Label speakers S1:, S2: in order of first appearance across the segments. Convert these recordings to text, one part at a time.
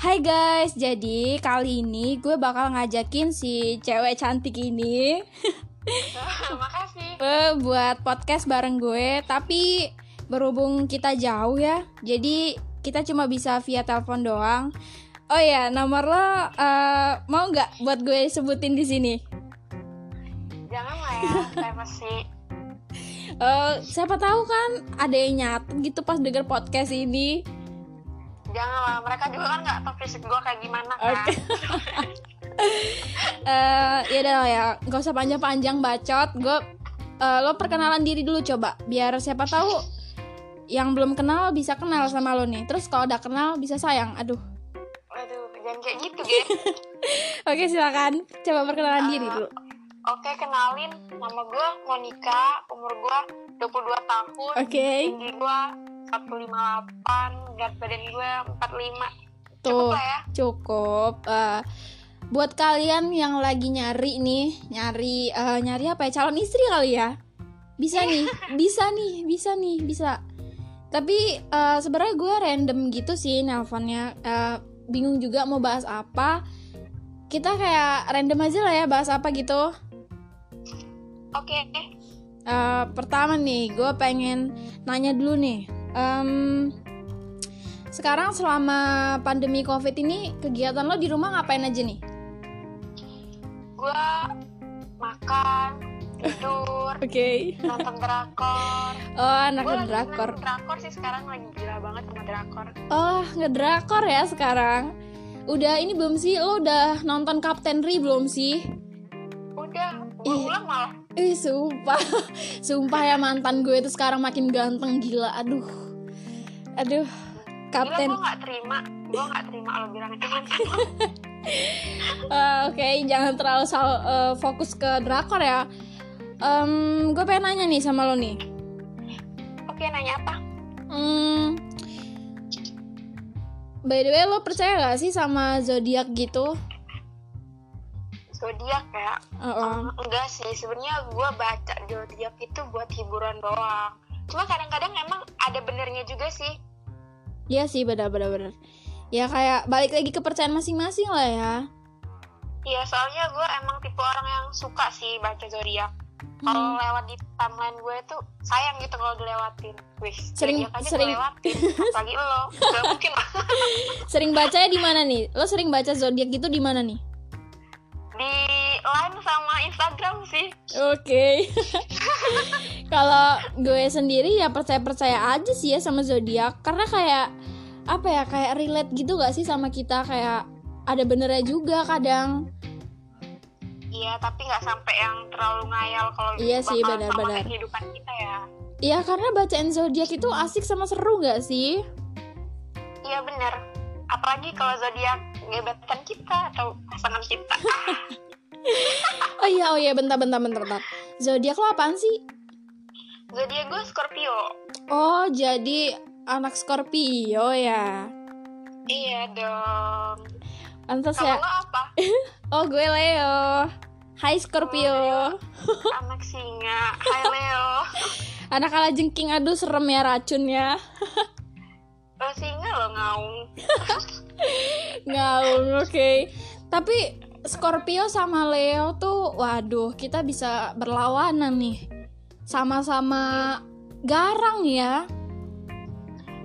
S1: Hai guys, jadi kali ini gue bakal ngajakin si cewek cantik ini
S2: Makasih.
S1: buat podcast bareng gue. Tapi berhubung kita jauh ya, jadi kita cuma bisa via telepon doang. Oh ya, nomor lo eh, mau nggak buat gue sebutin di sini?
S2: Jangan lah ya, privacy.
S1: Eh, siapa tahu kan ada yang nyatet gitu pas denger podcast ini.
S2: Jangan lah, mereka juga kan nggak tahu fisik gue kayak gimana kan.
S1: Oke. Eh, ya udah ya, nggak usah panjang-panjang bacot. Gue eh, lo perkenalan diri dulu coba, biar siapa tahu yang belum kenal bisa kenal sama lo nih. Terus kalau udah kenal bisa sayang. Aduh.
S2: Aduh, jangan kayak gitu, Ge.
S1: Oke silakan, coba perkenalan diri dulu.
S2: Oke, kenalin. Nama gue Monica, umur gue 22 tahun.
S1: Oke,
S2: Tinggi gue 158, berat badan gue 45.
S1: tuh
S2: lah ya.
S1: cukup. Eh, buat kalian yang lagi nyari nih, nyari eh, nyari apa ya calon istri kali ya? Bisa nih, bisa nih, bisa nih, bisa. Tapi eh, sebenarnya gue random gitu sih nelponnya. Eh, bingung juga mau bahas apa. Kita kayak random aja lah ya bahas apa gitu.
S2: Oke,
S1: Eh, pertama nih, gue pengen nanya dulu nih. Em, sekarang selama pandemi covid ini kegiatan lo di rumah ngapain aja nih?
S2: gue makan, tidur,
S1: Oke.
S2: nonton drakor.
S1: Oh, anak ngedrakor.
S2: seneng drakor sih sekarang lagi gila banget sama drakor.
S1: Oh, ngedrakor ya sekarang. Udah ini belum sih? Lo udah nonton Kapten Ri belum sih?
S2: Udah, ulang malah.
S1: Ih, sumpah. Sumpah ya mantan gue itu sekarang makin ganteng gila. Aduh. Aduh.
S2: Gila
S1: Kapten.
S2: gue gak terima Gue gak terima lo bilang itu mantan.
S1: Eh, Oke, jangan terlalu sal- eh, fokus ke drakor ya. Em, gue pengen nanya nih sama lo nih.
S2: Oke nanya apa?
S1: Hmm, by the way, lo percaya gak sih sama zodiak gitu?
S2: Zodiak ya?
S1: Oh,
S2: Eh, enggak sih sebenarnya gue baca zodiak itu buat hiburan doang Cuma kadang-kadang emang ada benernya juga sih
S1: Iya sih, benar-benar. benar. Ya kayak balik lagi ke kepercayaan masing-masing lah ya.
S2: Iya soalnya gue emang tipe orang yang suka sih baca zodiak Kalau lewat di timeline gue tuh sayang gitu kalau dilewatin Wih,
S1: Sering-
S2: aja
S1: sering-
S2: lewatin Apalagi lo, gak mungkin
S1: Sering bacanya di mana nih? Lo sering baca zodiak gitu di mana nih?
S2: Di line sama Instagram sih
S1: Oke. Kalau gue sendiri ya percaya-percaya aja sih ya sama zodiak karena kayak apa ya kayak relate gitu gak sih sama kita kayak ada benernya juga kadang.
S2: Iya, tapi nggak sampai yang terlalu ngayal kalau
S1: Iya sih,
S2: bakal sama
S1: benar-benar.
S2: kehidupan kita ya.
S1: Iya karena bacaan zodiak itu asik sama seru gak sih?
S2: Iya bener. Apalagi kalau zodiak gebetan kita atau pasangan kita.
S1: Oh iya oh iya bentar bentar bentar bentar. Zodiak lo apaan sih?
S2: zodiak gue Scorpio.
S1: Oh jadi anak Scorpio ya.
S2: Iya dong. Kalau
S1: ya.
S2: lo apa?
S1: Oh gue Leo. Hai Scorpio.
S2: Anak singa. Hai Leo.
S1: Anak ala jengking aduh serem ya racunnya.
S2: Singa lo ngaung.
S1: Ngaung oke. Tapi Scorpio sama Leo tuh waduh kita bisa berlawanan nih. Sama-sama garang ya.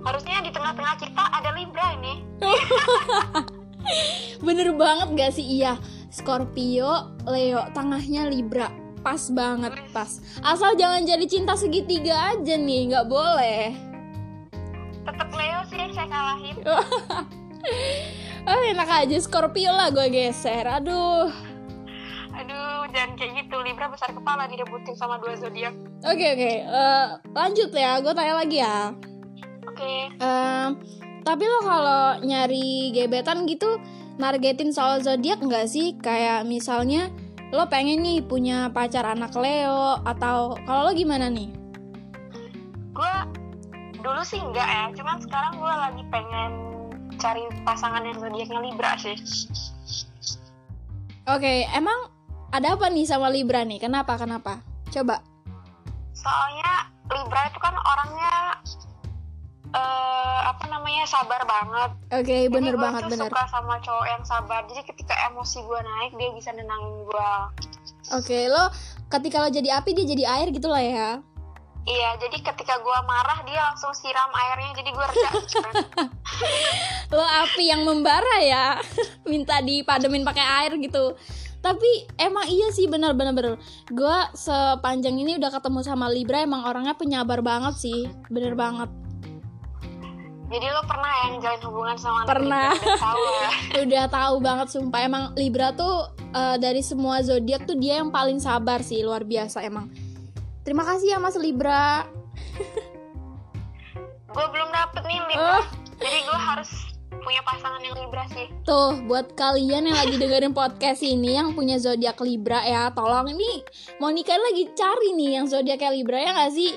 S2: Harusnya di tengah-tengah kita ada Libra ini.
S1: Bener banget gak sih iya. Scorpio, Leo, tengahnya Libra. Pas banget pas. Asal jangan jadi cinta segitiga aja nih, nggak boleh.
S2: Tetap Leo sih yang saya kalahin.
S1: Oh enak aja Scorpio lah gue geser. Aduh.
S2: Aduh, jangan kayak gitu. Libra besar kepala direbutin sama dua zodiak.
S1: Oke oke. Eh, lanjut ya. Gue tanya lagi ya.
S2: Oke.
S1: Em, tapi lo kalau nyari gebetan gitu nargetin soal zodiak nggak sih? Kayak misalnya lo pengen nih punya pacar anak Leo atau kalau lo gimana nih?
S2: gue dulu sih enggak ya cuman sekarang gue lagi pengen cari pasangan yang zodiaknya Libra sih
S1: Oke, emang ada apa nih sama Libra nih? Kenapa? Kenapa? Coba.
S2: soalnya Libra itu kan orangnya eh apa namanya sabar banget
S1: oke bener
S2: jadi
S1: banget
S2: tuh
S1: bener
S2: suka sama cowok yang sabar jadi ketika emosi gue naik dia bisa nenangin gue
S1: oke lo ketika lo jadi api dia jadi air gitu lah ya
S2: iya jadi ketika gue marah dia langsung siram airnya jadi gue reda.
S1: Lo api yang membara ya. Minta dipademin pakai air gitu. Tapi emang iya sih bener-bener bener gue sepanjang ini udah ketemu sama Libra emang orangnya penyabar banget sih. Bener banget.
S2: Jadi lo pernah ya ngejalin hubungan sama anak
S1: Pernah.
S2: Libra? Udah tahu ya?
S1: Udah tahu banget sumpah. Emang Libra tuh eh, dari semua zodiak tuh dia yang paling sabar sih luar biasa emang terima kasih ya Mas Libra
S2: gue belum dapet nih Libra
S1: Oh.
S2: jadi gue harus punya pasangan yang Libra sih
S1: Tuh, buat kalian yang lagi dengerin podcast ini yang punya zodiak Libra ya, tolong ini Monica lagi cari nih yang zodiaknya Libra ya nggak sih?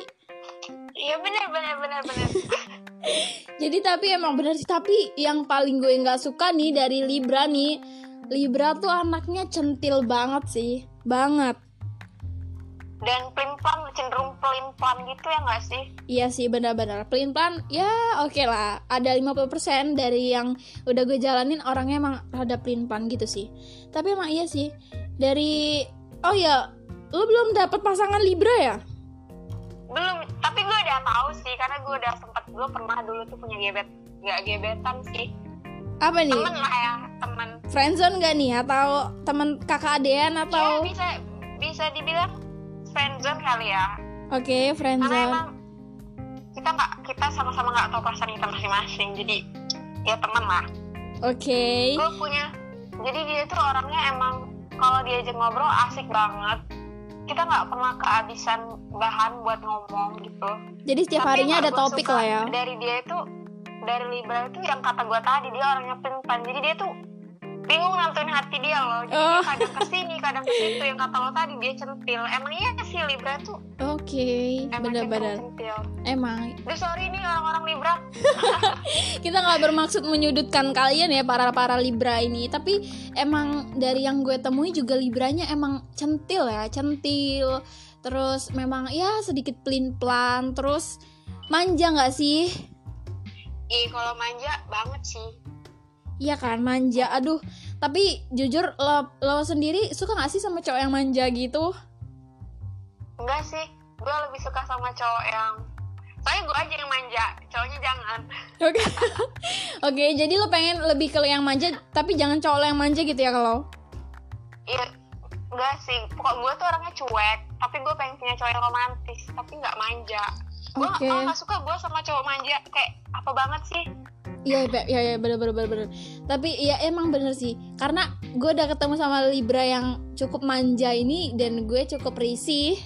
S2: iya bener bener bener bener
S1: Jadi tapi emang bener sih, tapi yang paling gue nggak suka nih dari Libra nih, Libra tuh anaknya centil banget sih, banget.
S2: Dan pelin pelan cenderung pelin pelan gitu ya nggak sih?
S1: Iya sih benar-benar. Pelin pelan ya oke lah. Ada 50% dari yang udah gue jalanin orangnya emang rada pelin pelan gitu sih. Tapi emang iya sih. Dari oh ya lo belum dapet pasangan Libra ya?
S2: Belum tapi gue udah tahu sih karena gue udah sempat gue pernah dulu tuh punya gebet nggak gebetan sih.
S1: Apa nih?
S2: Temen lah ya temen.
S1: Friendzone gak nih? Atau temen kakak adean
S2: ya
S1: atau
S2: bisa bisa dibilang friendzone kali ya.
S1: Oke
S2: karena
S1: friendzone
S2: emang kita nggak kita sama-sama nggak tahu perasaan kita masing-masing jadi ya temen lah.
S1: Oke.
S2: Gue punya jadi dia tuh orangnya emang kalau diajak ngobrol asik banget. Kita nggak pernah kehabisan bahan buat ngomong gitu.
S1: Jadi setiap
S2: Tapi
S1: harinya ada topik lah ya.
S2: dari dia itu dari Libra itu yang kata gue tadi dia orangnya pelin jadi dia tuh bingung nentuin hati dia loh. Jadi
S1: Oh.
S2: dia kadang ke sini kadang ke situ yang kata lo tadi dia centil. Emang iya sih Libra tuh
S1: oke
S2: cenderung centil.
S1: Emang.
S2: Duh sorry nih orang-orang Libra.
S1: Kita nggak bermaksud menyudutkan kalian ya para para libra ini. Tapi emang dari yang gue temui juga libranya emang centil ya centil. Terus memang ya sedikit pelin pelan terus manja nggak sih?
S2: Ih kalau manja banget sih
S1: Iya kan manja. Aduh tapi jujur lo, lo sendiri suka gak sih sama cowok yang manja gitu?
S2: Enggak sih gue lebih suka sama cowok yang soalnya gue aja yang manja cowoknya jangan.
S1: Oke. Oke jadi lo pengen lebih ke yang manja tapi jangan cowok lo yang manja gitu ya kalau?
S2: Iya enggak sih. Pokok gue tuh orangnya cuek tapi gue pengen punya cowok yang romantis tapi nggak manja gue okay. nggak suka gue sama cowok manja kayak apa banget sih
S1: Iya, iya, iya, bener, bener, bener, bener. Tapi ya emang bener sih, karena gue udah ketemu sama Libra yang cukup manja ini dan gue cukup risih.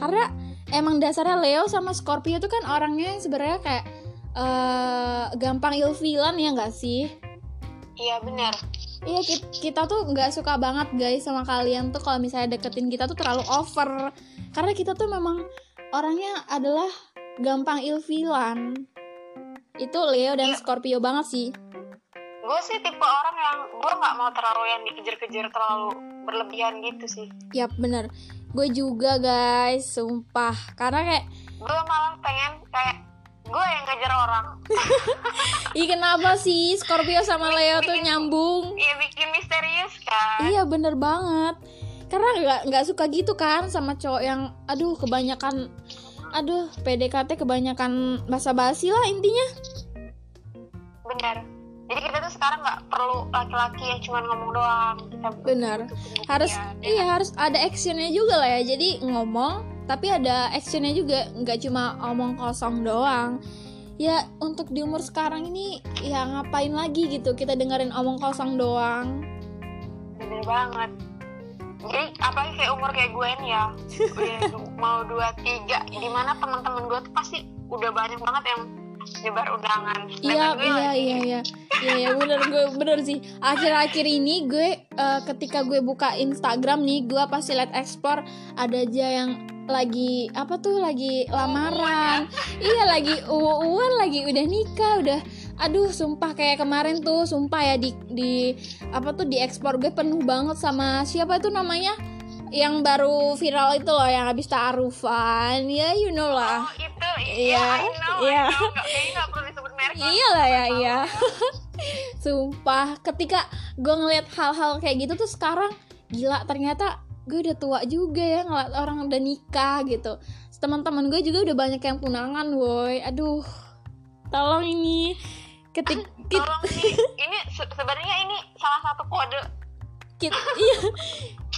S1: Karena emang dasarnya Leo sama Scorpio tuh kan orangnya yang sebenarnya kayak eh gampang ilfilan ya nggak sih?
S2: iya benar
S1: Iya ki- kita tuh nggak suka banget guys sama kalian tuh kalau misalnya deketin kita tuh terlalu over karena kita tuh memang orangnya adalah gampang ilfilan. Itu Leo dan
S2: Iya.
S1: Scorpio banget sih.
S2: Gue sih tipe orang yang gue nggak mau terlalu yang dikejar-kejar terlalu berlebihan gitu sih.
S1: Yap bener. Gue juga guys sumpah. Karena kayak
S2: gue malah pengen kayak gue yang kejar orang.
S1: Ih kenapa sih Scorpio sama Leo tuh nyambung?
S2: Iya bikin misterius kan.
S1: Iya bener banget karena nggak nggak suka gitu kan sama cowok yang aduh kebanyakan aduh PDKT kebanyakan basa-basi lah intinya.
S2: Benar jadi kita tuh sekarang nggak perlu laki-laki yang cuma ngomong doang. Kita
S1: Benar. harus
S2: pembuktian, ya.
S1: iya harus ada actionnya juga lah ya. Jadi ngomong tapi ada actionnya juga. Nggak cuma omong kosong doang. Ya untuk di umur sekarang ini ya ngapain lagi gitu kita dengerin omong kosong doang.
S2: Bener banget jadi apalagi kayak umur kayak gue nih ya. Udah mau dua tiga di mana teman-teman gue tuh pasti udah banyak banget yang nyebar undangan.
S1: Iya iya iya iya. Iya iya bener gue bener sih. Akhir-akhir ini gue eh, ketika gue buka Instagram nih gue pasti liat explore ada aja yang lagi apa tuh lagi lamaran. Iya lagi uwan lagi udah nikah udah aduh sumpah kayak kemarin tuh sumpah ya di di apa tuh di ekspor gue penuh banget sama siapa itu namanya? Yang baru viral itu loh yang habis taarufan. Ya you know lah.
S2: Oh itu.
S1: Iya,
S2: iya
S1: iya.
S2: I know. Nggak, kayaknya nggak perlu disebut merek merek
S1: iyalah ya iya. sumpah ketika gue ngeliat hal-hal kayak gitu tuh sekarang gila ternyata gue udah tua juga ya ngeliat orang udah nikah gitu. Teman-teman gue juga udah banyak yang tunangan woi. Aduh tolong ini ketik
S2: tolong nih ini se- sebenarnya ini salah satu kode.
S1: Kit- iya.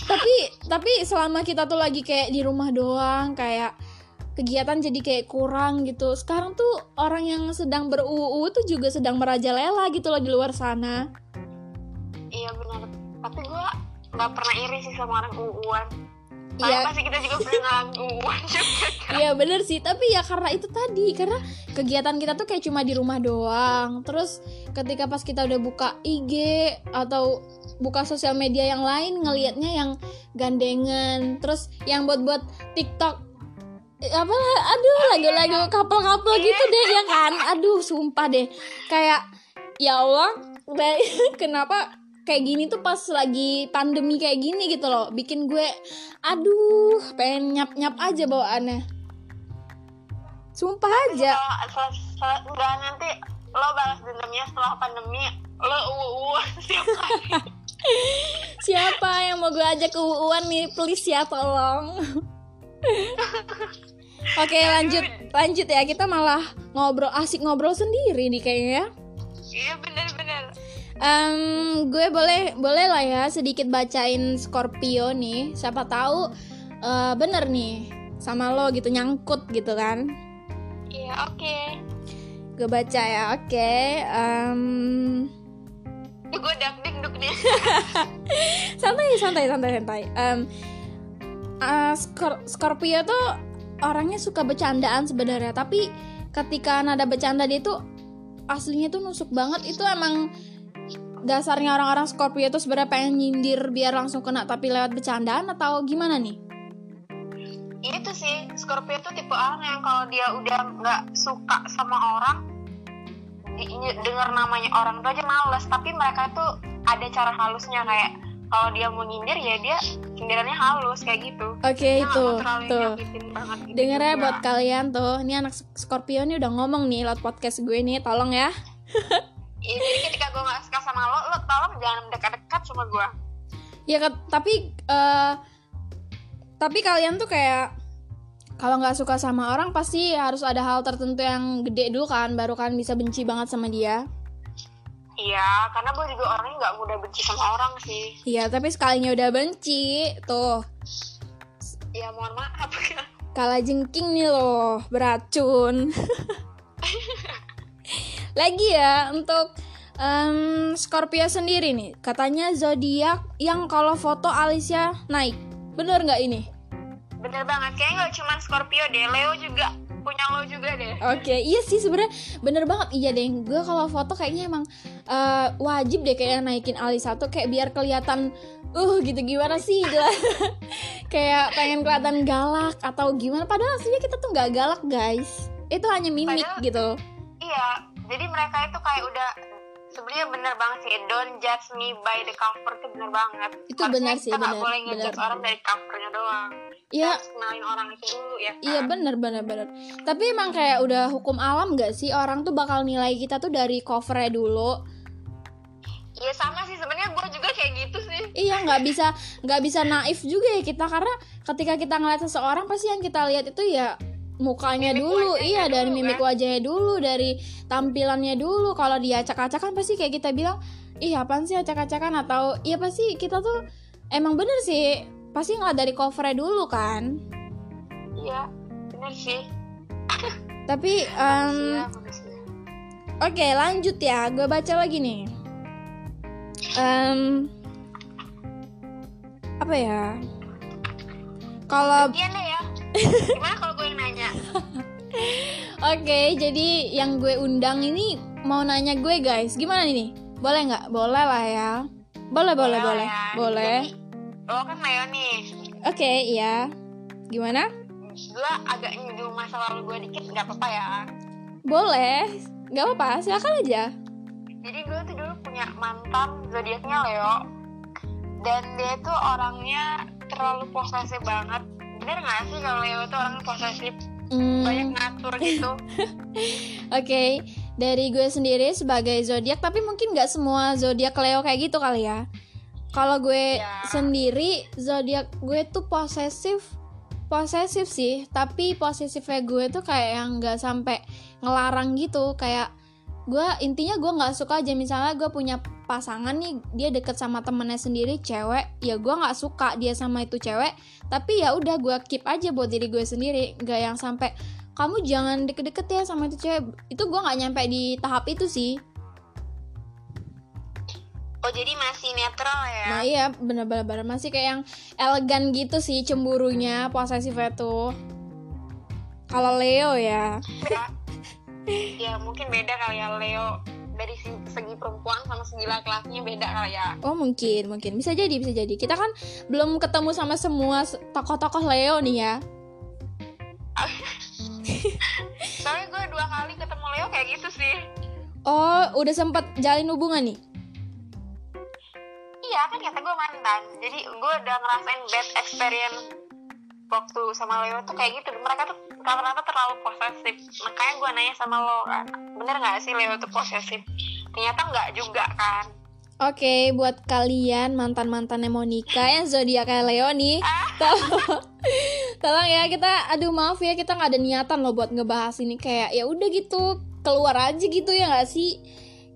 S1: Tapi tapi selama kita tuh lagi kayak di rumah doang kayak kegiatan jadi kayak kurang gitu. Sekarang tuh orang yang sedang beruu tuh juga sedang merajalela gitu loh di luar sana.
S2: Iya benar. Tapi gue nggak pernah iri sih sama orang uuan
S1: Iya.
S2: Iya. pasti kita juga pernah juga kan?
S1: Iya bener sih, tapi ya karena itu tadi Karena kegiatan kita tuh kayak cuma di rumah doang. Terus ketika pas kita udah buka IG Atau buka sosial media yang lain Ngelihatnya yang gandengan. Terus yang buat-buat TikTok Eh, apa aduh lagu-lagu couple-couple gitu deh ya kan aduh sumpah deh. Kayak ya Allah kenapa kayak gini tuh pas lagi pandemi kayak gini gitu loh. Bikin gue aduh pengen nyap nyap aja bawaannya. Sumpah aja.
S2: Setelah- setelah- enggak nanti lo balas dendamnya setelah pandemi lo setiap hari
S1: siapa yang mau gue ajak ke UUan nih? Please ya tolong. Oke lanjut. lanjut ya kita malah ngobrol asik ngobrol sendiri nih kayaknya ya.
S2: iya bener-bener
S1: Em, gue boleh boleh lah ya sedikit bacain Scorpio nih. Siapa tahu eh, bener nih sama lo gitu nyangkut gitu kan.
S2: iya oke
S1: Gue baca ya. Oke. em,
S2: gue dak duk nih
S1: santai santai santai santai. Em, eh, Scor- Scorpio tuh orangnya suka bercandaan sebenarnya, tapi ketika nada bercanda dia tuh aslinya tuh nusuk banget. Itu emang dasarnya orang-orang Scorpio tuh sebenarnya pengen nyindir biar langsung kena tapi lewat bercandaan atau gimana nih?
S2: itu sih Scorpio tuh tipe orang yang kalau dia udah nggak suka sama orang denger namanya orang tuh aja males tapi mereka tuh ada cara halusnya kayak kalau dia mau nyindir ya dia sindirannya halus kayak gitu
S1: Oke
S2: nggak
S1: itu tuh.
S2: gitu
S1: Denger ya buat kalian tuh, ini anak Scorpio nih udah ngomong nih lewat podcast gue nih, tolong ya.
S2: Iya, jadi ketika gue nggak suka sama lo lo tolong jangan dekat-dekat sama gue
S1: Ya tapi eh tapi kalian tuh kayak kalau nggak suka sama orang pasti harus ada hal tertentu yang gede dulu kan, baru kan bisa benci banget sama dia.
S2: iya karena gue juga orangnya nggak mudah benci sama orang sih
S1: Iya, tapi sekalinya udah benci, tuh
S2: ya mohon maaf
S1: kalah jengking nih loh, beracun. Lagi ya untuk em, Scorpio sendiri nih, katanya zodiak yang kalau foto alisnya naik. Bener nggak ini?
S2: bener banget kayaknya nggak cuma Scorpio deh Leo juga punya lo juga deh
S1: Oke, iya sih sebenarnya bener banget iya deh. Gue kalau foto kayaknya emang eh, wajib deh kayak naikin alis satu kayak biar kelihatan uh gitu gimana sih gitu. kayak pengen kelihatan galak atau gimana padahal aslinya kita tuh nggak galak guys. Itu hanya mimik
S2: Padahal-
S1: gitu.
S2: Iya, jadi mereka itu kayak udah sebenarnya bener banget sih. Don't judge me by the cover itu bener banget.
S1: Itu benar sih,
S2: kita
S1: benar,
S2: boleh ngejudge orang dari covernya doang.
S1: Iya,
S2: kenalin orang itu dulu ya. Kan?
S1: iya bener bener bener. Tapi emang kayak udah hukum alam gak sih orang tuh bakal nilai kita tuh dari covernya dulu.
S2: Iya sama sih sebenarnya gue juga kayak gitu sih.
S1: Iya nggak bisa nggak bisa naif juga ya kita karena ketika kita ngeliat seseorang pasti yang kita lihat itu ya mukanya
S2: Mimik
S1: dulu
S2: wajahnya
S1: iya dari
S2: dulu,
S1: mimik
S2: kan?
S1: wajahnya dulu dari tampilannya dulu kalau dia acak-acakan pasti kayak kita bilang ih apaan sih acak-acakan atau iya pasti kita tuh emang bener sih pasti ngeliat dari covernya dulu kan
S2: Iya, bener sih.
S1: tapi
S2: manusia.
S1: Oke lanjut ya, gue baca lagi nih. Em, apa ya? Kalau
S2: ya. Gimana kalau gue yang nanya?
S1: oke, jadi yang gue undang ini mau nanya gue guys, gimana nih? Boleh nggak? Boleh lah ya. Boleh, boleh, boleh,
S2: ya.
S1: boleh.
S2: Jadi, lo kan Leo nih.
S1: Oke, iya. Gimana?
S2: Gue agak nyinggung masa lalu gue dikit, nggak apa-apa ya.
S1: Boleh, nggak apa-apa, silakan aja.
S2: Jadi gue tuh dulu punya mantan zodiaknya Leo dan dia tuh orangnya terlalu posesif banget. Bener gak sih kalau Leo tuh orangnya posesif,
S1: Hmm,
S2: banyak ngatur gitu.
S1: Oke, dari gue sendiri sebagai zodiak tapi mungkin nggak semua zodiak Leo kayak gitu kali ya. Kalau gue
S2: Ya.
S1: sendiri zodiak gue tuh posesif posesif sih. Tapi posesifnya gue tuh kayak yang nggak sampai ngelarang gitu. Kayak gue intinya gue nggak suka aja. Misalnya gue punya pasangan nih dia deket sama temennya sendiri cewek ya gue nggak suka dia sama itu cewek. Tapi ya udah gue keep aja buat diri gue sendiri. Nggak yang sampai kamu jangan deket-deket ya sama itu cewek. Itu gue nggak nyampe di tahap itu sih.
S2: Oh jadi masih netral ya?
S1: nah iya bener-bener masih kayak yang elegan gitu sih cemburunya posesifnya tuh. Kalau Leo ya
S2: ya, mungkin beda kali ya Leo dari segi perempuan sama segi laki-lakinya beda kali ya.
S1: Oh mungkin mungkin bisa jadi bisa jadi kita kan belum ketemu sama semua tokoh-tokoh Leo nih ya
S2: Soalnya gue dua kali ketemu Leo kayak gitu sih.
S1: Oh udah sempet jalin hubungan nih
S2: Iya kan kata gue mantan. Jadi gue udah ngerasain bad experience waktu sama Leo tuh kayak gitu. Mereka tuh rata-rata terlalu posesif. Makanya gue nanya sama lo kan, bener nggak sih Leo tuh posesif? Ternyata nggak juga kan.
S1: Oke, buat kalian mantan-mantannya Monica yang zodiaknya Leo nih, tolong, tolong ya kita, aduh maaf ya kita nggak ada niatan loh buat ngebahas ini kayak ya udah gitu keluar aja gitu ya nggak sih?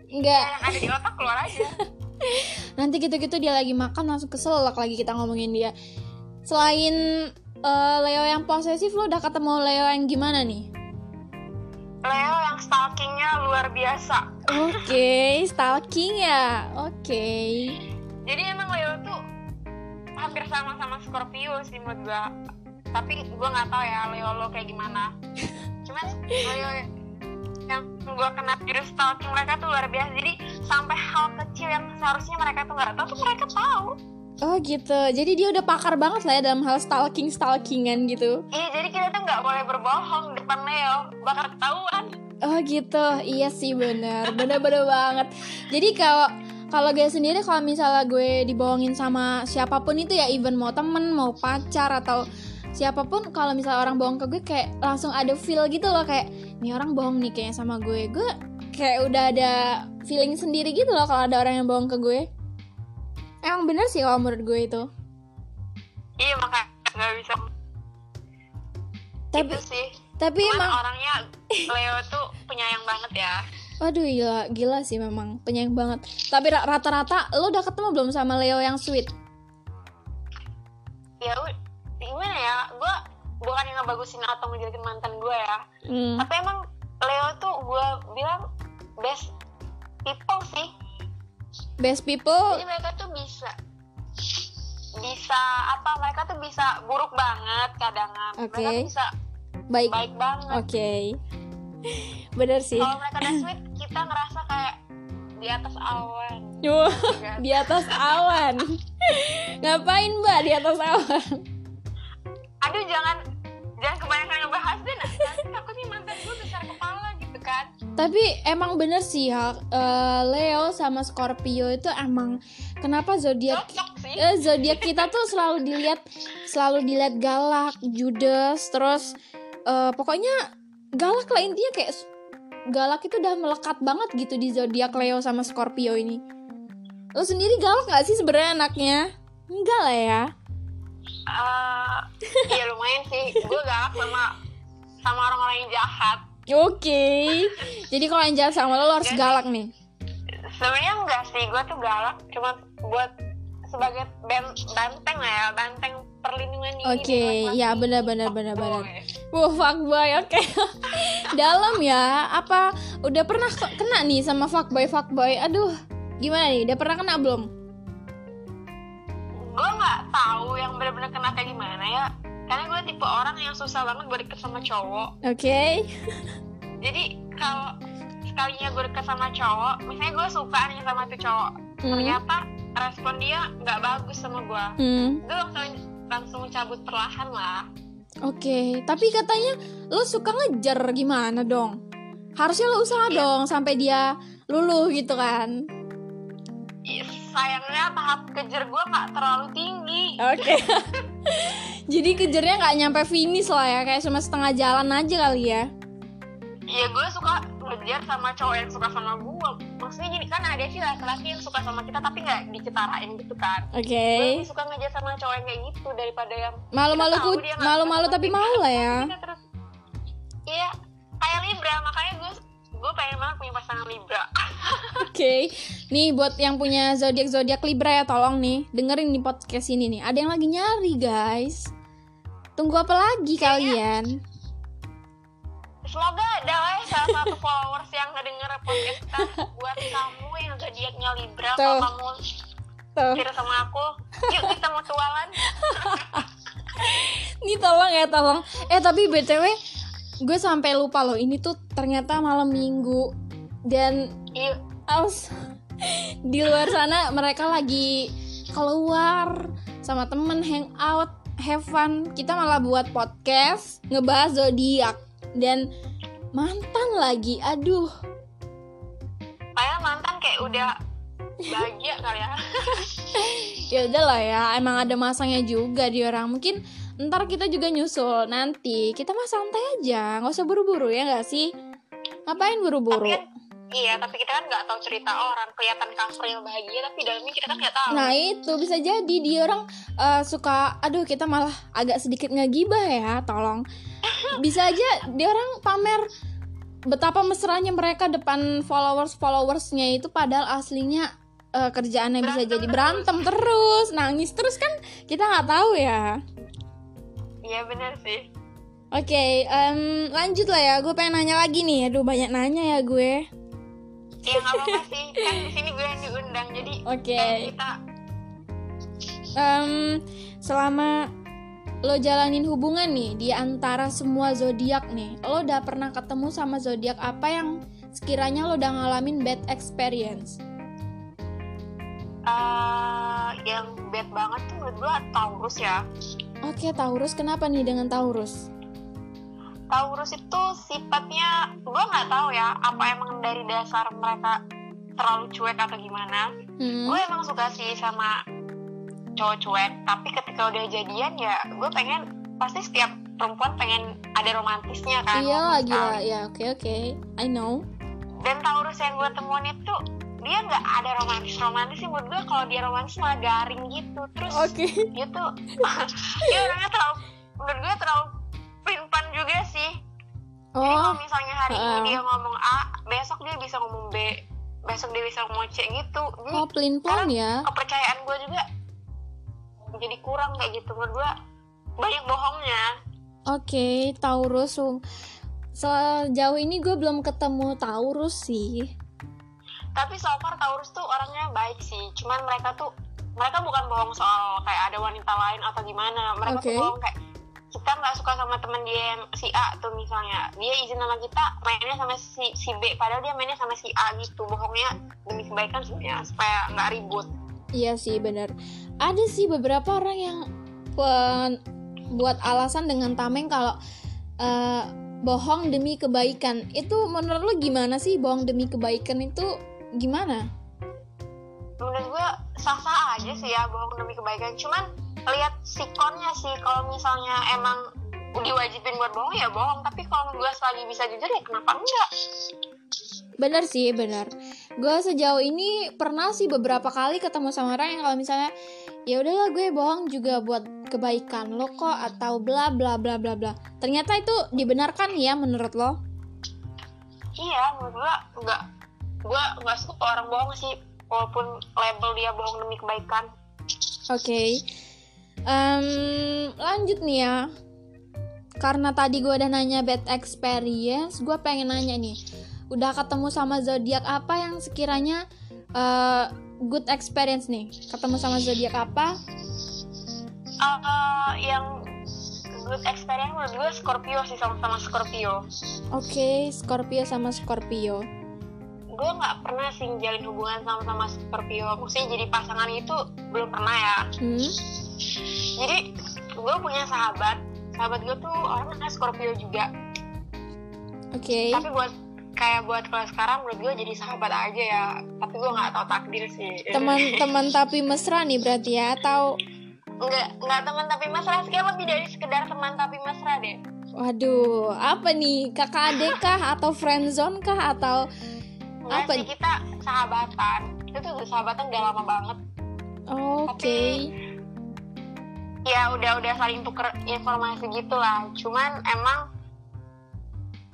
S1: Nggak,
S2: ada di otak keluar aja.
S1: nanti gitu-gitu dia lagi makan langsung keselak lagi kita ngomongin dia. Selain eh, Leo yang posesif, lo udah ketemu Leo yang gimana nih?
S2: Leo yang stalkingnya luar biasa.
S1: Oke, stalking ya. Oke.
S2: Jadi emang Leo tuh hampir sama sama Scorpio sih menurut gua. Tapi gua nggak tahu ya Leo lo kayak gimana. Cuman Leo yang gua kena virus stalking mereka tuh luar biasa. Jadi sampai hal kecil yang seharusnya mereka tuh nggak tahu tuh mereka tahu.
S1: Oh gitu. Jadi dia udah pakar banget lah ya dalam hal stalking stalkingan gitu.
S2: Iya jadi kita tuh nggak boleh berbohong depan Leo, bakal ketahuan.
S1: Oh gitu. Iya sih bener. Bener-bener banget. Jadi kalau kalau gue sendiri kalau misalnya gue dibohongin sama siapa pun itu ya even mau temen mau pacar atau siapa pun kalau misalnya orang bohong ke gue kayak langsung ada feel gitu loh kayak ini orang bohong nih kayaknya sama gue gue kayak udah ada feeling sendiri gitu loh kalau ada orang yang bohong ke gue emang bener sih kalau menurut gue itu
S2: Iya makanya nggak bisa
S1: tapi
S2: itu sih.
S1: tapi
S2: Cuman
S1: emang
S2: orangnya Leo tuh penyayang banget ya.
S1: Waduh gila, gila sih memang penyayang banget. Tapi ra- rata-rata lo udah ketemu belum sama Leo yang sweet?
S2: ya gimana ya gue bukan yang ngebagusin atau ngejelekin mantan gue ya
S1: Hmm.
S2: tapi emang Leo tuh gue bilang best people sih
S1: Best people,
S2: jadi mereka tuh bisa bisa apa mereka tuh bisa buruk banget kadangan mereka
S1: Oke.
S2: tuh bisa
S1: baik.
S2: baik banget
S1: Oke. Bener sih.
S2: kalau mereka udah sweet kita ngerasa kayak di atas awan
S1: Wah,
S2: Kan?
S1: di atas awan. Ngapain mbak di atas awan?
S2: aduh jangan jangan kebanyakan ngebahas deh nanti takutnya mantan gue besar kepala gitu kan
S1: Tapi emang bener sih ya, eh, Leo sama Scorpio itu emang kenapa zodiak eh, zodiak kita tuh selalu dilihat selalu dilihat galak, judes, terus eh, pokoknya galak lah intinya kayak galak itu udah melekat banget gitu di zodiak Leo sama Scorpio ini. Lo sendiri galak gak sih sebenarnya anaknya? Enggak lah ya.
S2: Eh, iya lumayan sih gue galak sama sama orang-orang yang jahat
S1: Oke. Jadi kalau yang jahat sama lo, lo harus galak nih.
S2: sebenarnya enggak sih gue tuh galak cuma buat sebagai ben- banteng lah ya banteng perlindungan diri
S1: Oke,
S2: laki-laki.
S1: ya benar benar benar benar.
S2: Boy.
S1: Wah, fuckboy, oke. Dalam ya. Apa udah pernah ke- kena nih sama fuckboy fuckboy? Aduh, gimana nih? Udah pernah kena belum?
S2: gue nggak tahu yang benar-benar kena kayak gimana ya karena gue tipe orang yang susah banget buat deket sama cowok
S1: Oke.
S2: jadi kalau sekalinya gue deket sama cowok misalnya gue suka nih sama tuh cowok
S1: Hmm.
S2: ternyata respon dia nggak bagus sama gue
S1: Hmm.
S2: gue langsung langsung cabut perlahan lah
S1: Oke, tapi katanya lo suka ngejar gimana dong? Harusnya lo usaha
S2: Iya.
S1: dong sampai dia luluh gitu kan.
S2: Sayangnya tahap kejar gue nggak terlalu tinggi
S1: Oke. Jadi kejarnya nggak nyampe finish lah ya, kayak cuma setengah jalan aja kali ya.
S2: ya gue suka kejar sama cowok yang suka sama gue maksudnya jadi kan ada sih laki-laki yang suka sama kita tapi nggak dicetarain gitu kan
S1: Oke.
S2: gue lebih suka ngejar sama cowok yang kayak gitu daripada yang
S1: Malu-malu ku- malu-malu tapi mau lah ya.
S2: terus iya kayak libra makanya gue gue pengen banget punya pasangan libra
S1: Oke. Nih buat yang punya zodiak zodiak Libra ya tolong nih dengerin nih podcast ini nih. Ada yang lagi nyari guys. Tunggu apa lagi kalian?
S2: semoga ada lah ya salah satu followers yang ngedenger podcast kita buat kamu yang zodiaknya libra kalau kamu
S1: Tuh.
S2: sama aku. Yuk kita mutualan
S1: Nih tolong ya tolong. Eh tapi btw gue sampai lupa loh. Ini tuh ternyata malam minggu. Dan
S2: yuk
S1: aus di luar sana mereka lagi keluar sama temen hangout have fun. Kita malah buat podcast ngebahas zodiak. Dan mantan lagi aduh.
S2: Kayak mantan kayak udah bahagia kali ya.
S1: Ya udah lah ya emang ada masangnya juga di orang. Mungkin ntar kita juga nyusul nanti. Kita mah santai aja nggak usah buru-buru ya nggak sih? Ngapain buru-buru?
S2: Tapi iya tapi kita kan nggak tahu cerita orang. Kelihatan covernya bahagia tapi dalamnya kita kan nggak tahu.
S1: Nah itu bisa jadi dia orang eh, suka aduh kita malah agak sedikit ngegibah ya tolong. Bisa aja dia orang pamer betapa mesranya mereka depan followers followersnya itu padahal aslinya eh, kerjaannya bisa
S2: Berantem
S1: jadi
S2: terus.
S1: berantem terus. Nangis terus kan kita nggak tahu ya.
S2: Iya bener sih.
S1: Oke em, lanjut lah ya. Gue pengen nanya lagi nih. Aduh banyak nanya ya gue
S2: ya nggak apa-apa sih kan di sini gue yang diundang jadi
S1: Oke.
S2: kan kita
S1: Em, selama lo jalanin hubungan nih di antara semua zodiak nih, lo udah pernah ketemu sama zodiak apa yang sekiranya lo udah ngalamin bad experience?
S2: eh, yang bad banget tuh menurut gue Taurus ya
S1: Oke, Taurus kenapa nih dengan Taurus?
S2: Taurus itu sifatnya gue nggak tahu ya apa emang dari dasar mereka terlalu cuek atau gimana.
S1: Hmm,
S2: gue emang suka sih sama cowok cuek tapi ketika udah jadian ya gue pengen pasti setiap perempuan pengen ada romantisnya kan
S1: iya lagi lah, ya oke oke, I know.
S2: dan Taurus yang gue temuin itu dia nggak ada romantis romantis sih menurut gue kalau dia romantis malah garing gitu. Terus
S1: Oke.
S2: dia tuh dia orangnya terlalu menurut gue terlalu juga sih jadi kalau
S1: Oh,
S2: misalnya hari ini
S1: heeh.
S2: dia ngomong A besok dia bisa ngomong B besok dia bisa ngomong C gitu jadi
S1: oh pelin pelan ya.
S2: kepercayaan gue juga jadi kurang kayak gitu menurut gue banyak bohongnya
S1: Oke, Taurus. um, Sejauh ini gue belum ketemu Taurus sih.
S2: tapi so far Taurus tuh orangnya baik sih cuman mereka tuh mereka bukan bohong soal kayak ada wanita lain atau gimana mereka
S1: Oke.
S2: tuh bohong kayak kita nggak suka sama teman dia yang si A tuh misalnya dia izin sama kita mainnya sama si si B padahal dia mainnya sama si A gitu bohongnya demi kebaikan sebenarnya supaya nggak ribut
S1: Iya sih benar. Ada sih beberapa orang yang pen- buat alasan dengan tameng kalau eh, bohong demi kebaikan. Itu menurut lo gimana sih bohong demi kebaikan itu gimana?
S2: menurut gue sah-sah aja sih ya bohong demi kebaikan cuman lihat sikonnya sih kalau misalnya emang diwajibin buat bohong ya bohong tapi kalau gue lagi bisa jujur ya kenapa enggak
S1: Bener sih bener. Gue sejauh ini pernah sih beberapa kali ketemu sama orang yang kalau misalnya ya udahlah gue bohong juga buat kebaikan lo kok atau bla bla bla bla bla. Ternyata itu dibenarkan ya menurut lo?
S2: iya menurut gue enggak gue nggak suka orang bohong sih walaupun label dia bohong demi kebaikan
S1: Oke, Em, lanjut nih ya. Karena tadi gue udah nanya bad experience, gue pengen nanya nih. Udah ketemu sama zodiak apa yang sekiranya eh, good experience nih? Ketemu sama zodiak apa?
S2: Eh, yang good experience menurut gue Scorpio sih sama-sama Scorpio
S1: Oke, Scorpio sama Scorpio.
S2: gue nggak pernah sih jalin hubungan sama-sama Scorpio maksudnya jadi pasangan itu belum pernah ya
S1: Hmm?
S2: Jadi gue punya sahabat. Sahabat gue tuh orangnya Scorpio juga.
S1: Oke.
S2: tapi buat kayak buat kalau sekarang menurut gue jadi sahabat aja ya. Tapi gue nggak tahu takdir sih.
S1: Teman-teman tapi mesra nih berarti ya atau?
S2: Nggak nggak teman tapi mesra. Sih lebih dari sekedar teman tapi mesra deh.
S1: Waduh, apa nih? Kakak adik kah atau friendzone kah atau
S2: Enggak
S1: Apa?
S2: sih kita sahabatan. Itu tuh sahabatan udah lama banget.
S1: Oke.
S2: Ya udah udah saling tuker informasi gitu lah cuman emang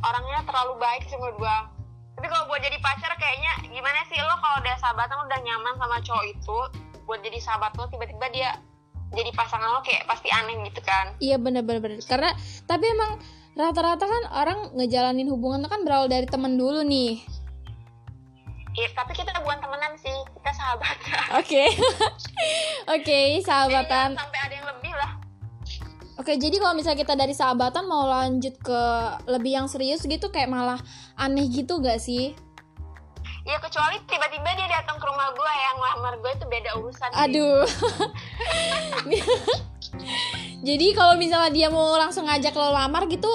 S2: orangnya terlalu baik sih menurut gua tapi kalau buat jadi pacar kayaknya gimana sih lo kalau udah sahabatan lo udah nyaman sama cowok itu buat jadi sahabat lo tiba-tiba dia jadi pasangan lo kayak pasti aneh gitu kan
S1: Iya bener bener bener. Karena tapi emang rata-rata kan orang ngejalanin hubungan kan berawal dari temen dulu nih.
S2: Iya, tapi kita bukan temenan sih kita sahabatan
S1: Oke. Oke,
S2: Jadi
S1: sahabatan.
S2: jangan sampai
S1: Oke, jadi kalau misalnya kita dari sahabatan mau lanjut ke lebih yang serius gitu kayak malah aneh gitu gak sih?
S2: ya kecuali tiba-tiba dia datang ke rumah gua yang ngelamar gue itu beda urusan.
S1: Aduh. jadi kalau misalnya dia mau langsung ngajak lo lamar gitu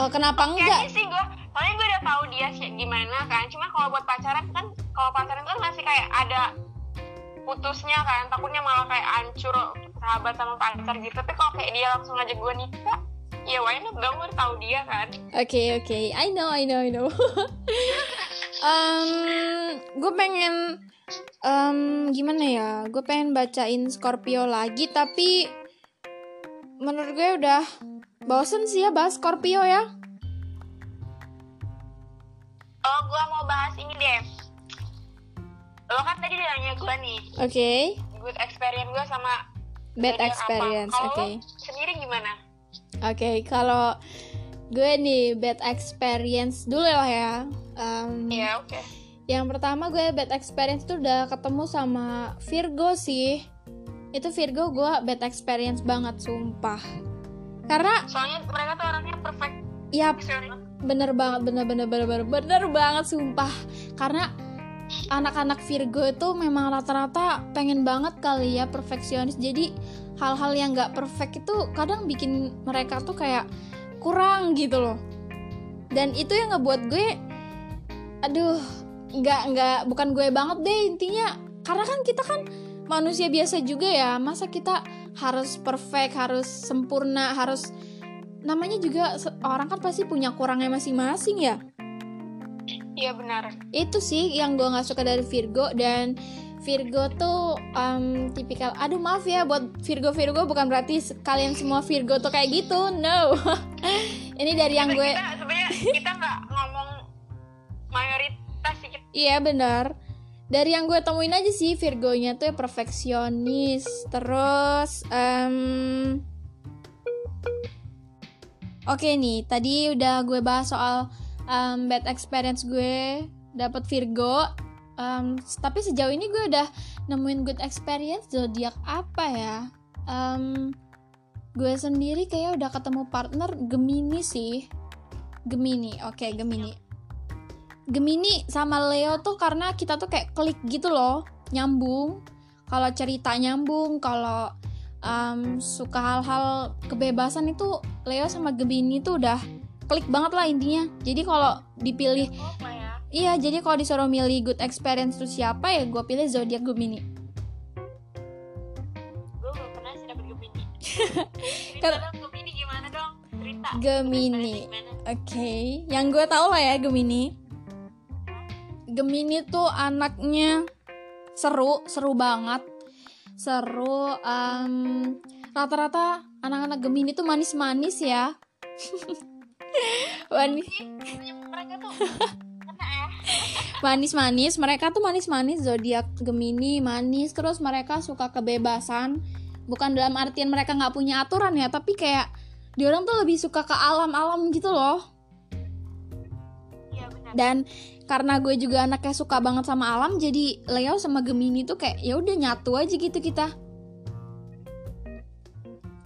S1: eh, kenapa enggak?
S2: Kayaknya sih gue, soalnya gue udah tahu dia sih gimana kan. Cuma kalau buat pacaran kan, kalau pacaran kan masih kayak ada putusnya kan. Takutnya malah kayak hancur sahabat sama pacar gitu. Tapi kalau kayak dia langsung ngajak gue nikah, ya why not dong gue tahu dia kan.
S1: Oke oke, I know I know I know. um, gue pengen um, gimana ya? Gue pengen bacain Scorpio lagi tapi menurut gue udah bosen sih ya bahas Scorpio ya.
S2: Oh, gue mau bahas ini deh. Lo kan tadi udah nanya gue nih,
S1: Oke,
S2: good experience gue sama
S1: bad experience. Oke,
S2: lo sendiri gimana?
S1: oke. Kalau gue nih bad experience dulu lah ya. Um,
S2: Ya oke.
S1: Yang pertama gue bad experience tuh udah ketemu sama Virgo sih. Itu Virgo gue bad experience banget sumpah. Karena
S2: Soalnya mereka tuh orangnya perfect.
S1: ya bener banget bener bener bener bener bener banget sumpah. Karena anak-anak Virgo itu memang rata-rata pengen banget kali ya perfeksionis. Jadi hal-hal yang nggak perfect itu kadang bikin mereka tuh kayak kurang gitu loh. Dan itu yang ngebuat gue aduh nggak nggak bukan gue banget deh intinya karena kan kita kan manusia biasa juga ya masa kita harus perfect harus sempurna harus namanya juga orang kan pasti punya kurangnya masing-masing ya
S2: Iya benar.
S1: itu sih yang gue nggak suka dari Virgo dan Virgo tuh em, tipikal aduh maaf ya buat Virgo Virgo bukan berarti kalian semua Virgo tuh kayak gitu no ini dari yang gue
S2: kita sebenarnya kita nggak ngomong mayoritas sih
S1: Iya benar. Dari yang gue temuin aja sih Virgonya tuh perfeksionis. Terus em, Oke nih, tadi udah gue bahas soal em, bad experience gue dapet Virgo. Em, tapi sejauh ini gue udah nemuin good experience zodiak apa ya? Em, gue sendiri kayak udah ketemu partner Gemini sih. Gemini, oke Gemini. Gemini sama Leo tuh karena kita tuh kayak klik gitu loh, nyambung. Kalau cerita nyambung, kalau um, suka hal-hal kebebasan itu Leo sama Gemini tuh udah klik banget lah intinya. Jadi kalau dipilih,
S2: ya
S1: iya jadi kalau disuruh milih good experience tuh siapa ya gue pilih zodiak Gemini.
S2: gue belum pernah sih dapet Gemini cerita
S1: Kar-
S2: dong Gemini gimana dong cerita
S1: Gemini. Oke, yang gue tau lah ya Gemini. Gemini tuh anaknya seru, seru banget, seru. em, rata-rata anak-anak Gemini tuh manis-manis ya. Manis-
S2: sih Banyak mereka tuh
S1: manis-manis, mereka tuh manis-manis zodiak Gemini manis. Terus mereka suka kebebasan, bukan dalam artian mereka nggak punya aturan ya, tapi kayak diorang tuh lebih suka ke alam-alam gitu loh.
S2: iya benar
S1: dan karena gue juga anaknya suka banget sama alam jadi Leo sama Gemini tuh kayak ya udah nyatu aja gitu kita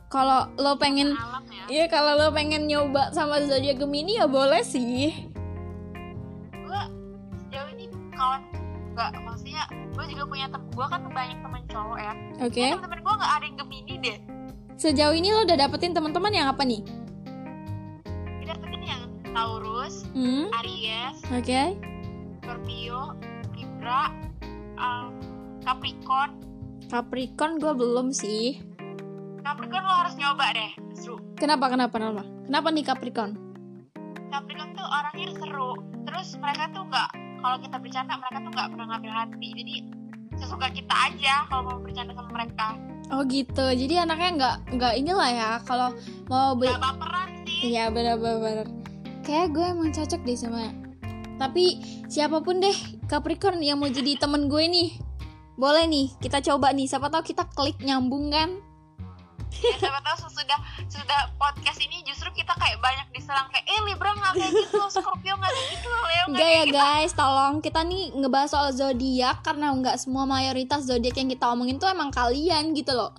S1: kalau lo pengen
S2: alam ya.
S1: Iya kalau lo pengen nyoba sama zodiak Gemini ya boleh sih.
S2: Gue sejauh ini kawan nggak maksudnya gue juga punya tem gue kan banyak teman cowok ya.
S1: Oke.
S2: Temen-temen gue nggak ada yang Gemini deh.
S1: Sejauh ini lo udah dapetin teman-teman yang apa nih?
S2: kita dapetin yang Taurus
S1: Hmm.
S2: Aries
S1: Oke.
S2: Scorpio Libra um, Capricorn.
S1: Capricorn gue belum sih
S2: Capricorn lo harus nyoba deh seru
S1: Kenapa kenapa kenapa? Kenapa nih Capricorn?
S2: Capricorn tuh orangnya seru terus mereka tuh nggak kalau kita bercanda mereka tuh nggak pernah ngambil hati jadi sesuka kita aja kalau mau bercanda sama mereka
S1: Oh gitu. Jadi anaknya nggak nggak inilah ya. Kalau mau ber
S2: nggak baperan sih
S1: Iya benar-benar. Kayak gue emang cocok deh sama. Tapi siapa pun deh Capricorn yang mau jadi temen gue nih, boleh nih kita coba nih. Siapa tahu kita klik nyambung kan?
S2: Ya siapa tahu sesudah sesudah podcast ini justru kita kayak banyak diserang kayak eh Libra nggak kayak gitu Scorpio nggak kayak gitu Leo nggak
S1: Enggak
S2: kayak
S1: ya
S2: gitu
S1: guys, tolong kita nih ngebahas soal zodiak karena nggak semua mayoritas zodiak yang kita omongin tuh emang kalian gitu loh.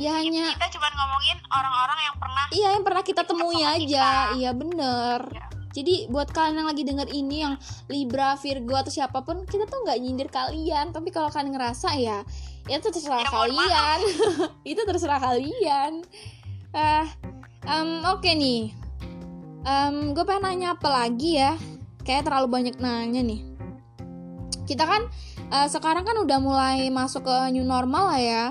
S1: Ya hanya
S2: kita cuma ngomongin orang-orang yang pernah
S1: iya yang pernah kita temui aja.
S2: kita.
S1: Iya bener.
S2: Ya.
S1: Jadi buat kalian yang lagi denger ini yang Libra, Virgo atau siapa pun kita tuh nggak nyindir kalian. Tapi kalau kalian ngerasa ya, ya itu terserah
S2: Ya,
S1: kalian. itu terserah kalian. Ah, em, oke nih. Em, gue pengen nanya apa lagi ya? Kayak terlalu banyak nanya nih. Kita kan eh, sekarang kan udah mulai masuk ke new normal lah ya.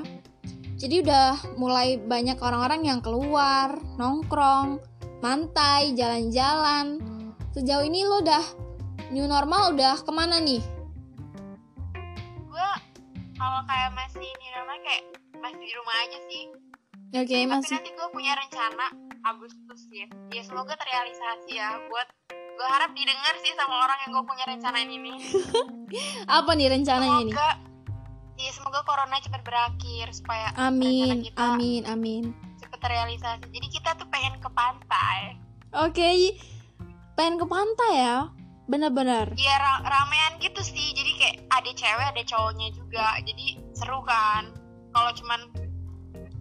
S1: Jadi udah mulai banyak orang-orang yang keluar, nongkrong, mantai, jalan-jalan. Sejauh ini lo udah new normal udah ke mana
S2: nih? Kalau kayak masih ini namanya kayak masih di rumah aja sih
S1: Oke
S2: tapi
S1: masih.
S2: nanti gue punya rencana Agustus ya ya semoga terrealisasi ya buat gue harap didengar sih sama orang yang gue punya rencana ini
S1: Apa nih rencananya
S2: semoga ya semoga corona cepat berakhir supaya
S1: Amin,
S2: kita
S1: amin, amin.
S2: cepat terrealisasi jadi kita tuh pengen ke pantai
S1: Oke, pengen ke pantai ya? Bener-bener.
S2: ya ra- ramean gitu sih. Jadi kayak ada cewek ada cowoknya juga. Jadi seru kan. Kalau cuman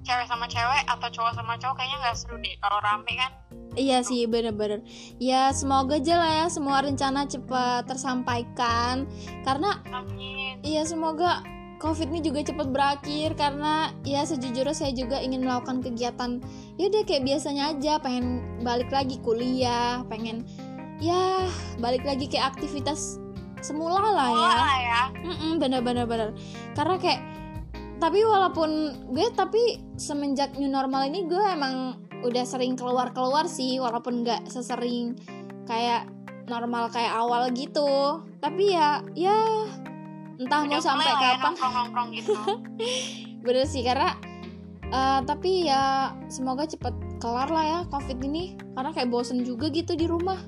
S2: cewek sama cewek atau cowok sama cowok kayaknya nggak seru deh. Kalau rame kan.
S1: Iya sih, bener-bener. Ya semoga aja lah ya semua rencana cepat tersampaikan. Karena
S2: amin.
S1: Iya semoga COVID ini juga cepat berakhir. Karena ya sejujurnya saya juga ingin melakukan kegiatan ya udah kayak biasanya aja. Pengen balik lagi kuliah pengen ya balik lagi kayak aktivitas semula lah ya.
S2: Ya.
S1: Mm-mm, bener-bener bener karena kayak tapi walaupun gue tapi semenjak new normal ini gue emang udah sering keluar-keluar sih walaupun nggak sesering kayak normal kayak awal gitu. Tapi ya ya entah mau
S2: Udah
S1: sampai
S2: mulai lah ya
S1: kapan.
S2: nongkrong-nongkrong gitu.
S1: Bener sih karena eh, tapi ya semoga cepet kelar lah ya covid ini. Karena kayak bosen juga gitu di rumah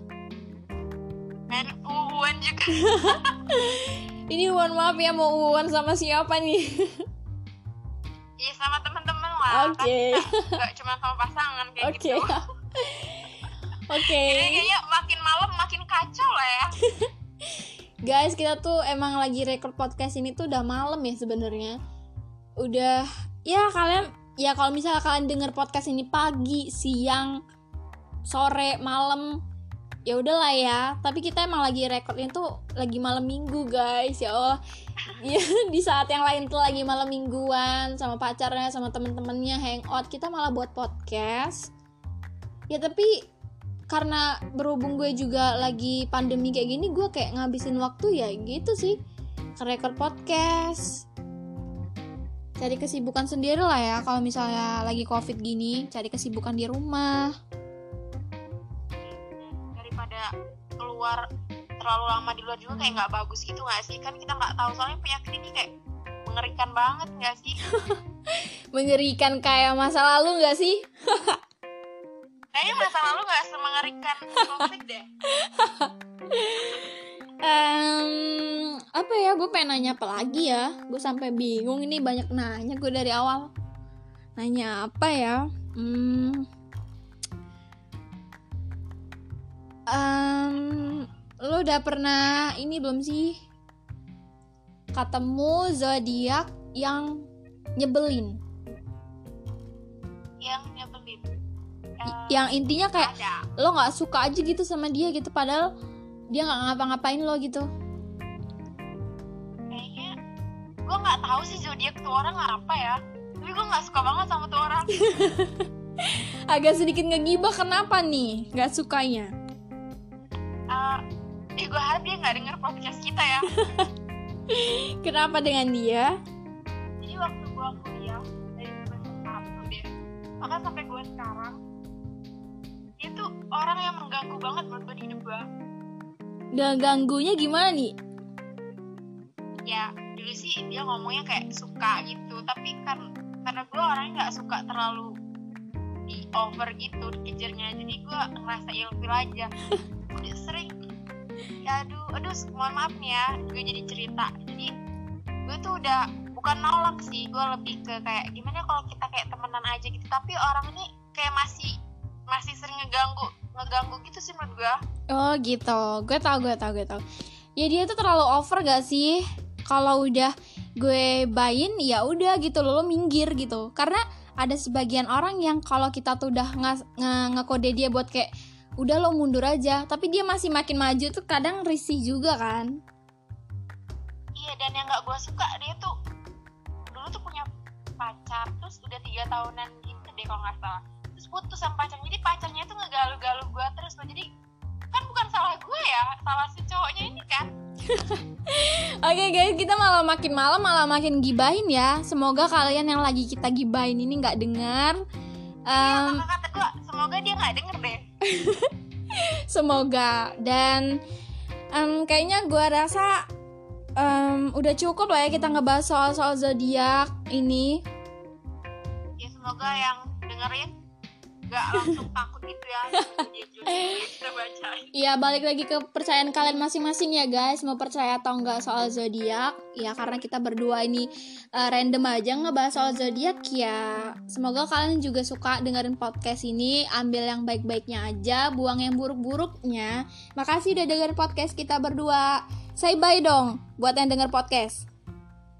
S2: juga
S1: ini mohon maaf ya mau uwan sama siapa nih?
S2: Iya sama teman-teman lah.
S1: Oke.
S2: kan kita nggak cuma sama pasangan kayak
S1: oke.
S2: gitu.
S1: Oke.
S2: Jadi kayaknya makin malam makin kacau lah ya.
S1: Guys kita tuh emang lagi record podcast ini tuh udah malam ya sebenarnya. Udah ya kalian ya kalau misalnya kalian denger podcast ini pagi siang sore malam ya udahlah ya tapi kita emang lagi recordnya tuh lagi malam minggu guys ya Allah. Ya di saat yang lain tuh lagi malam mingguan sama pacarnya sama temen-temennya hangout. Kita malah buat podcast. Ya tapi karena berhubung gue juga lagi pandemi kayak gini gue kayak ngabisin waktu ya gitu sih ke record podcast. Cari kesibukan sendiri lah ya kalau misalnya lagi covid gini cari kesibukan di rumah
S2: daripada keluar terlalu lama di luar juga kayak nggak bagus gitu nggak sih? Kan kita nggak tahu soalnya penyakit ini kayak mengerikan banget nggak sih?
S1: Mengerikan kayak masa lalu nggak sih?
S2: Kayaknya masa lalu nggak semengerikan covid deh.
S1: Em, apa ya? Gue pengen nanya apa lagi ya? Gue sampai bingung ini banyak nanya gue dari awal. Nanya apa ya? Hmm, Em, lo udah pernah ini belum sih ketemu zodiak yang nyebelin?
S2: Yang nyebelin. Eh,
S1: yang intinya kayak
S2: ada.
S1: lo nggak suka aja gitu sama dia gitu padahal dia nggak ngapa-ngapain lo gitu.
S2: Kayaknya gue nggak tahu sih zodiak tuh orang apa ya. Tapi gue nggak suka banget sama tuh orang.
S1: Agak sedikit ngegibah kenapa nih nggak sukanya
S2: Eh, eh gue harap dia nggak denger podcast kita ya.
S1: Kenapa dengan dia?
S2: Jadi waktu gue kuliah dari semester satu deh bahkan sampai gue sekarang dia tuh orang yang mengganggu banget menurut gue di hidup gue
S1: Gak ganggunya gimana nih?
S2: ya dulu sih dia ngomongnya kayak suka gitu tapi kan karena gue orangnya nggak suka terlalu di over gitu dikejarnya. Jadi gue ngerasa ilfil aja udah sering ya aduh aduh mohon maaf nih ya gue jadi cerita jadi gue tuh udah bukan nolak sih gue lebih ke kayak gimana kalau kita kayak temenan aja gitu tapi orang ini kayak masih masih sering ngeganggu ngeganggu gitu sih menurut gue
S1: Oh gitu, gue tau gue tau gue tau. Ya dia tuh terlalu over gak sih? Kalau udah gue bayin ya udah gitu lo, lo minggir gitu. Karena ada sebagian orang yang kalau kita tuh udah nge- nge- ngekode dia buat kayak udah lo mundur aja, tapi dia masih makin maju tuh kadang risih juga kan.
S2: Iya dan yang nggak gue suka dia tuh dulu tuh punya pacar terus udah tiga tahunan gitu deh kalau nggak salah terus putus sama pacarnya jadi pacarnya tuh ngegalu-galu gue terus loh jadi kan bukan salah gue ya salah si cowoknya ini kan
S1: Oke guys, kita malah makin malam malah makin gibahin ya. Semoga kalian yang lagi kita gibahin ini nggak dengar. Em,
S2: Maka kata gue semoga dia nggak denger deh
S1: Semoga dan em, kayaknya gua rasa em, udah cukup lah ya kita ngebahas soal-soal zodiak ini.
S2: ya semoga yang dengerin nggak langsung takut gitu ya. Dia juga kita bacain
S1: Ya balik lagi ke percayaan kalian masing-masing ya guys. Mau percaya atau enggak soal zodiak? Ya karena kita berdua ini eh, random aja ngebahas soal zodiak ya. Semoga kalian juga suka dengerin podcast ini. Ambil yang baik-baiknya aja Buang yang buruk-buruknya. Makasih udah dengerin podcast kita berdua. Say bye dong buat yang denger podcast.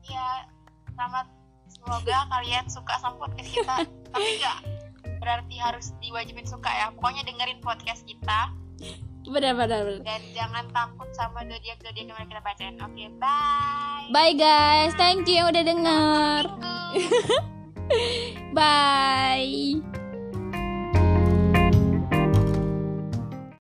S2: Ya selamat. Semoga kalian suka sama podcast kita. Tapi nggak berarti harus diwajibin suka ya. Pokoknya dengerin podcast kita.
S1: Bener bener bener
S2: dan jangan takut sama zodiak zodiak yang kita bacain. Oke bye.
S1: Bye guys, thank you yang udah denger. Bye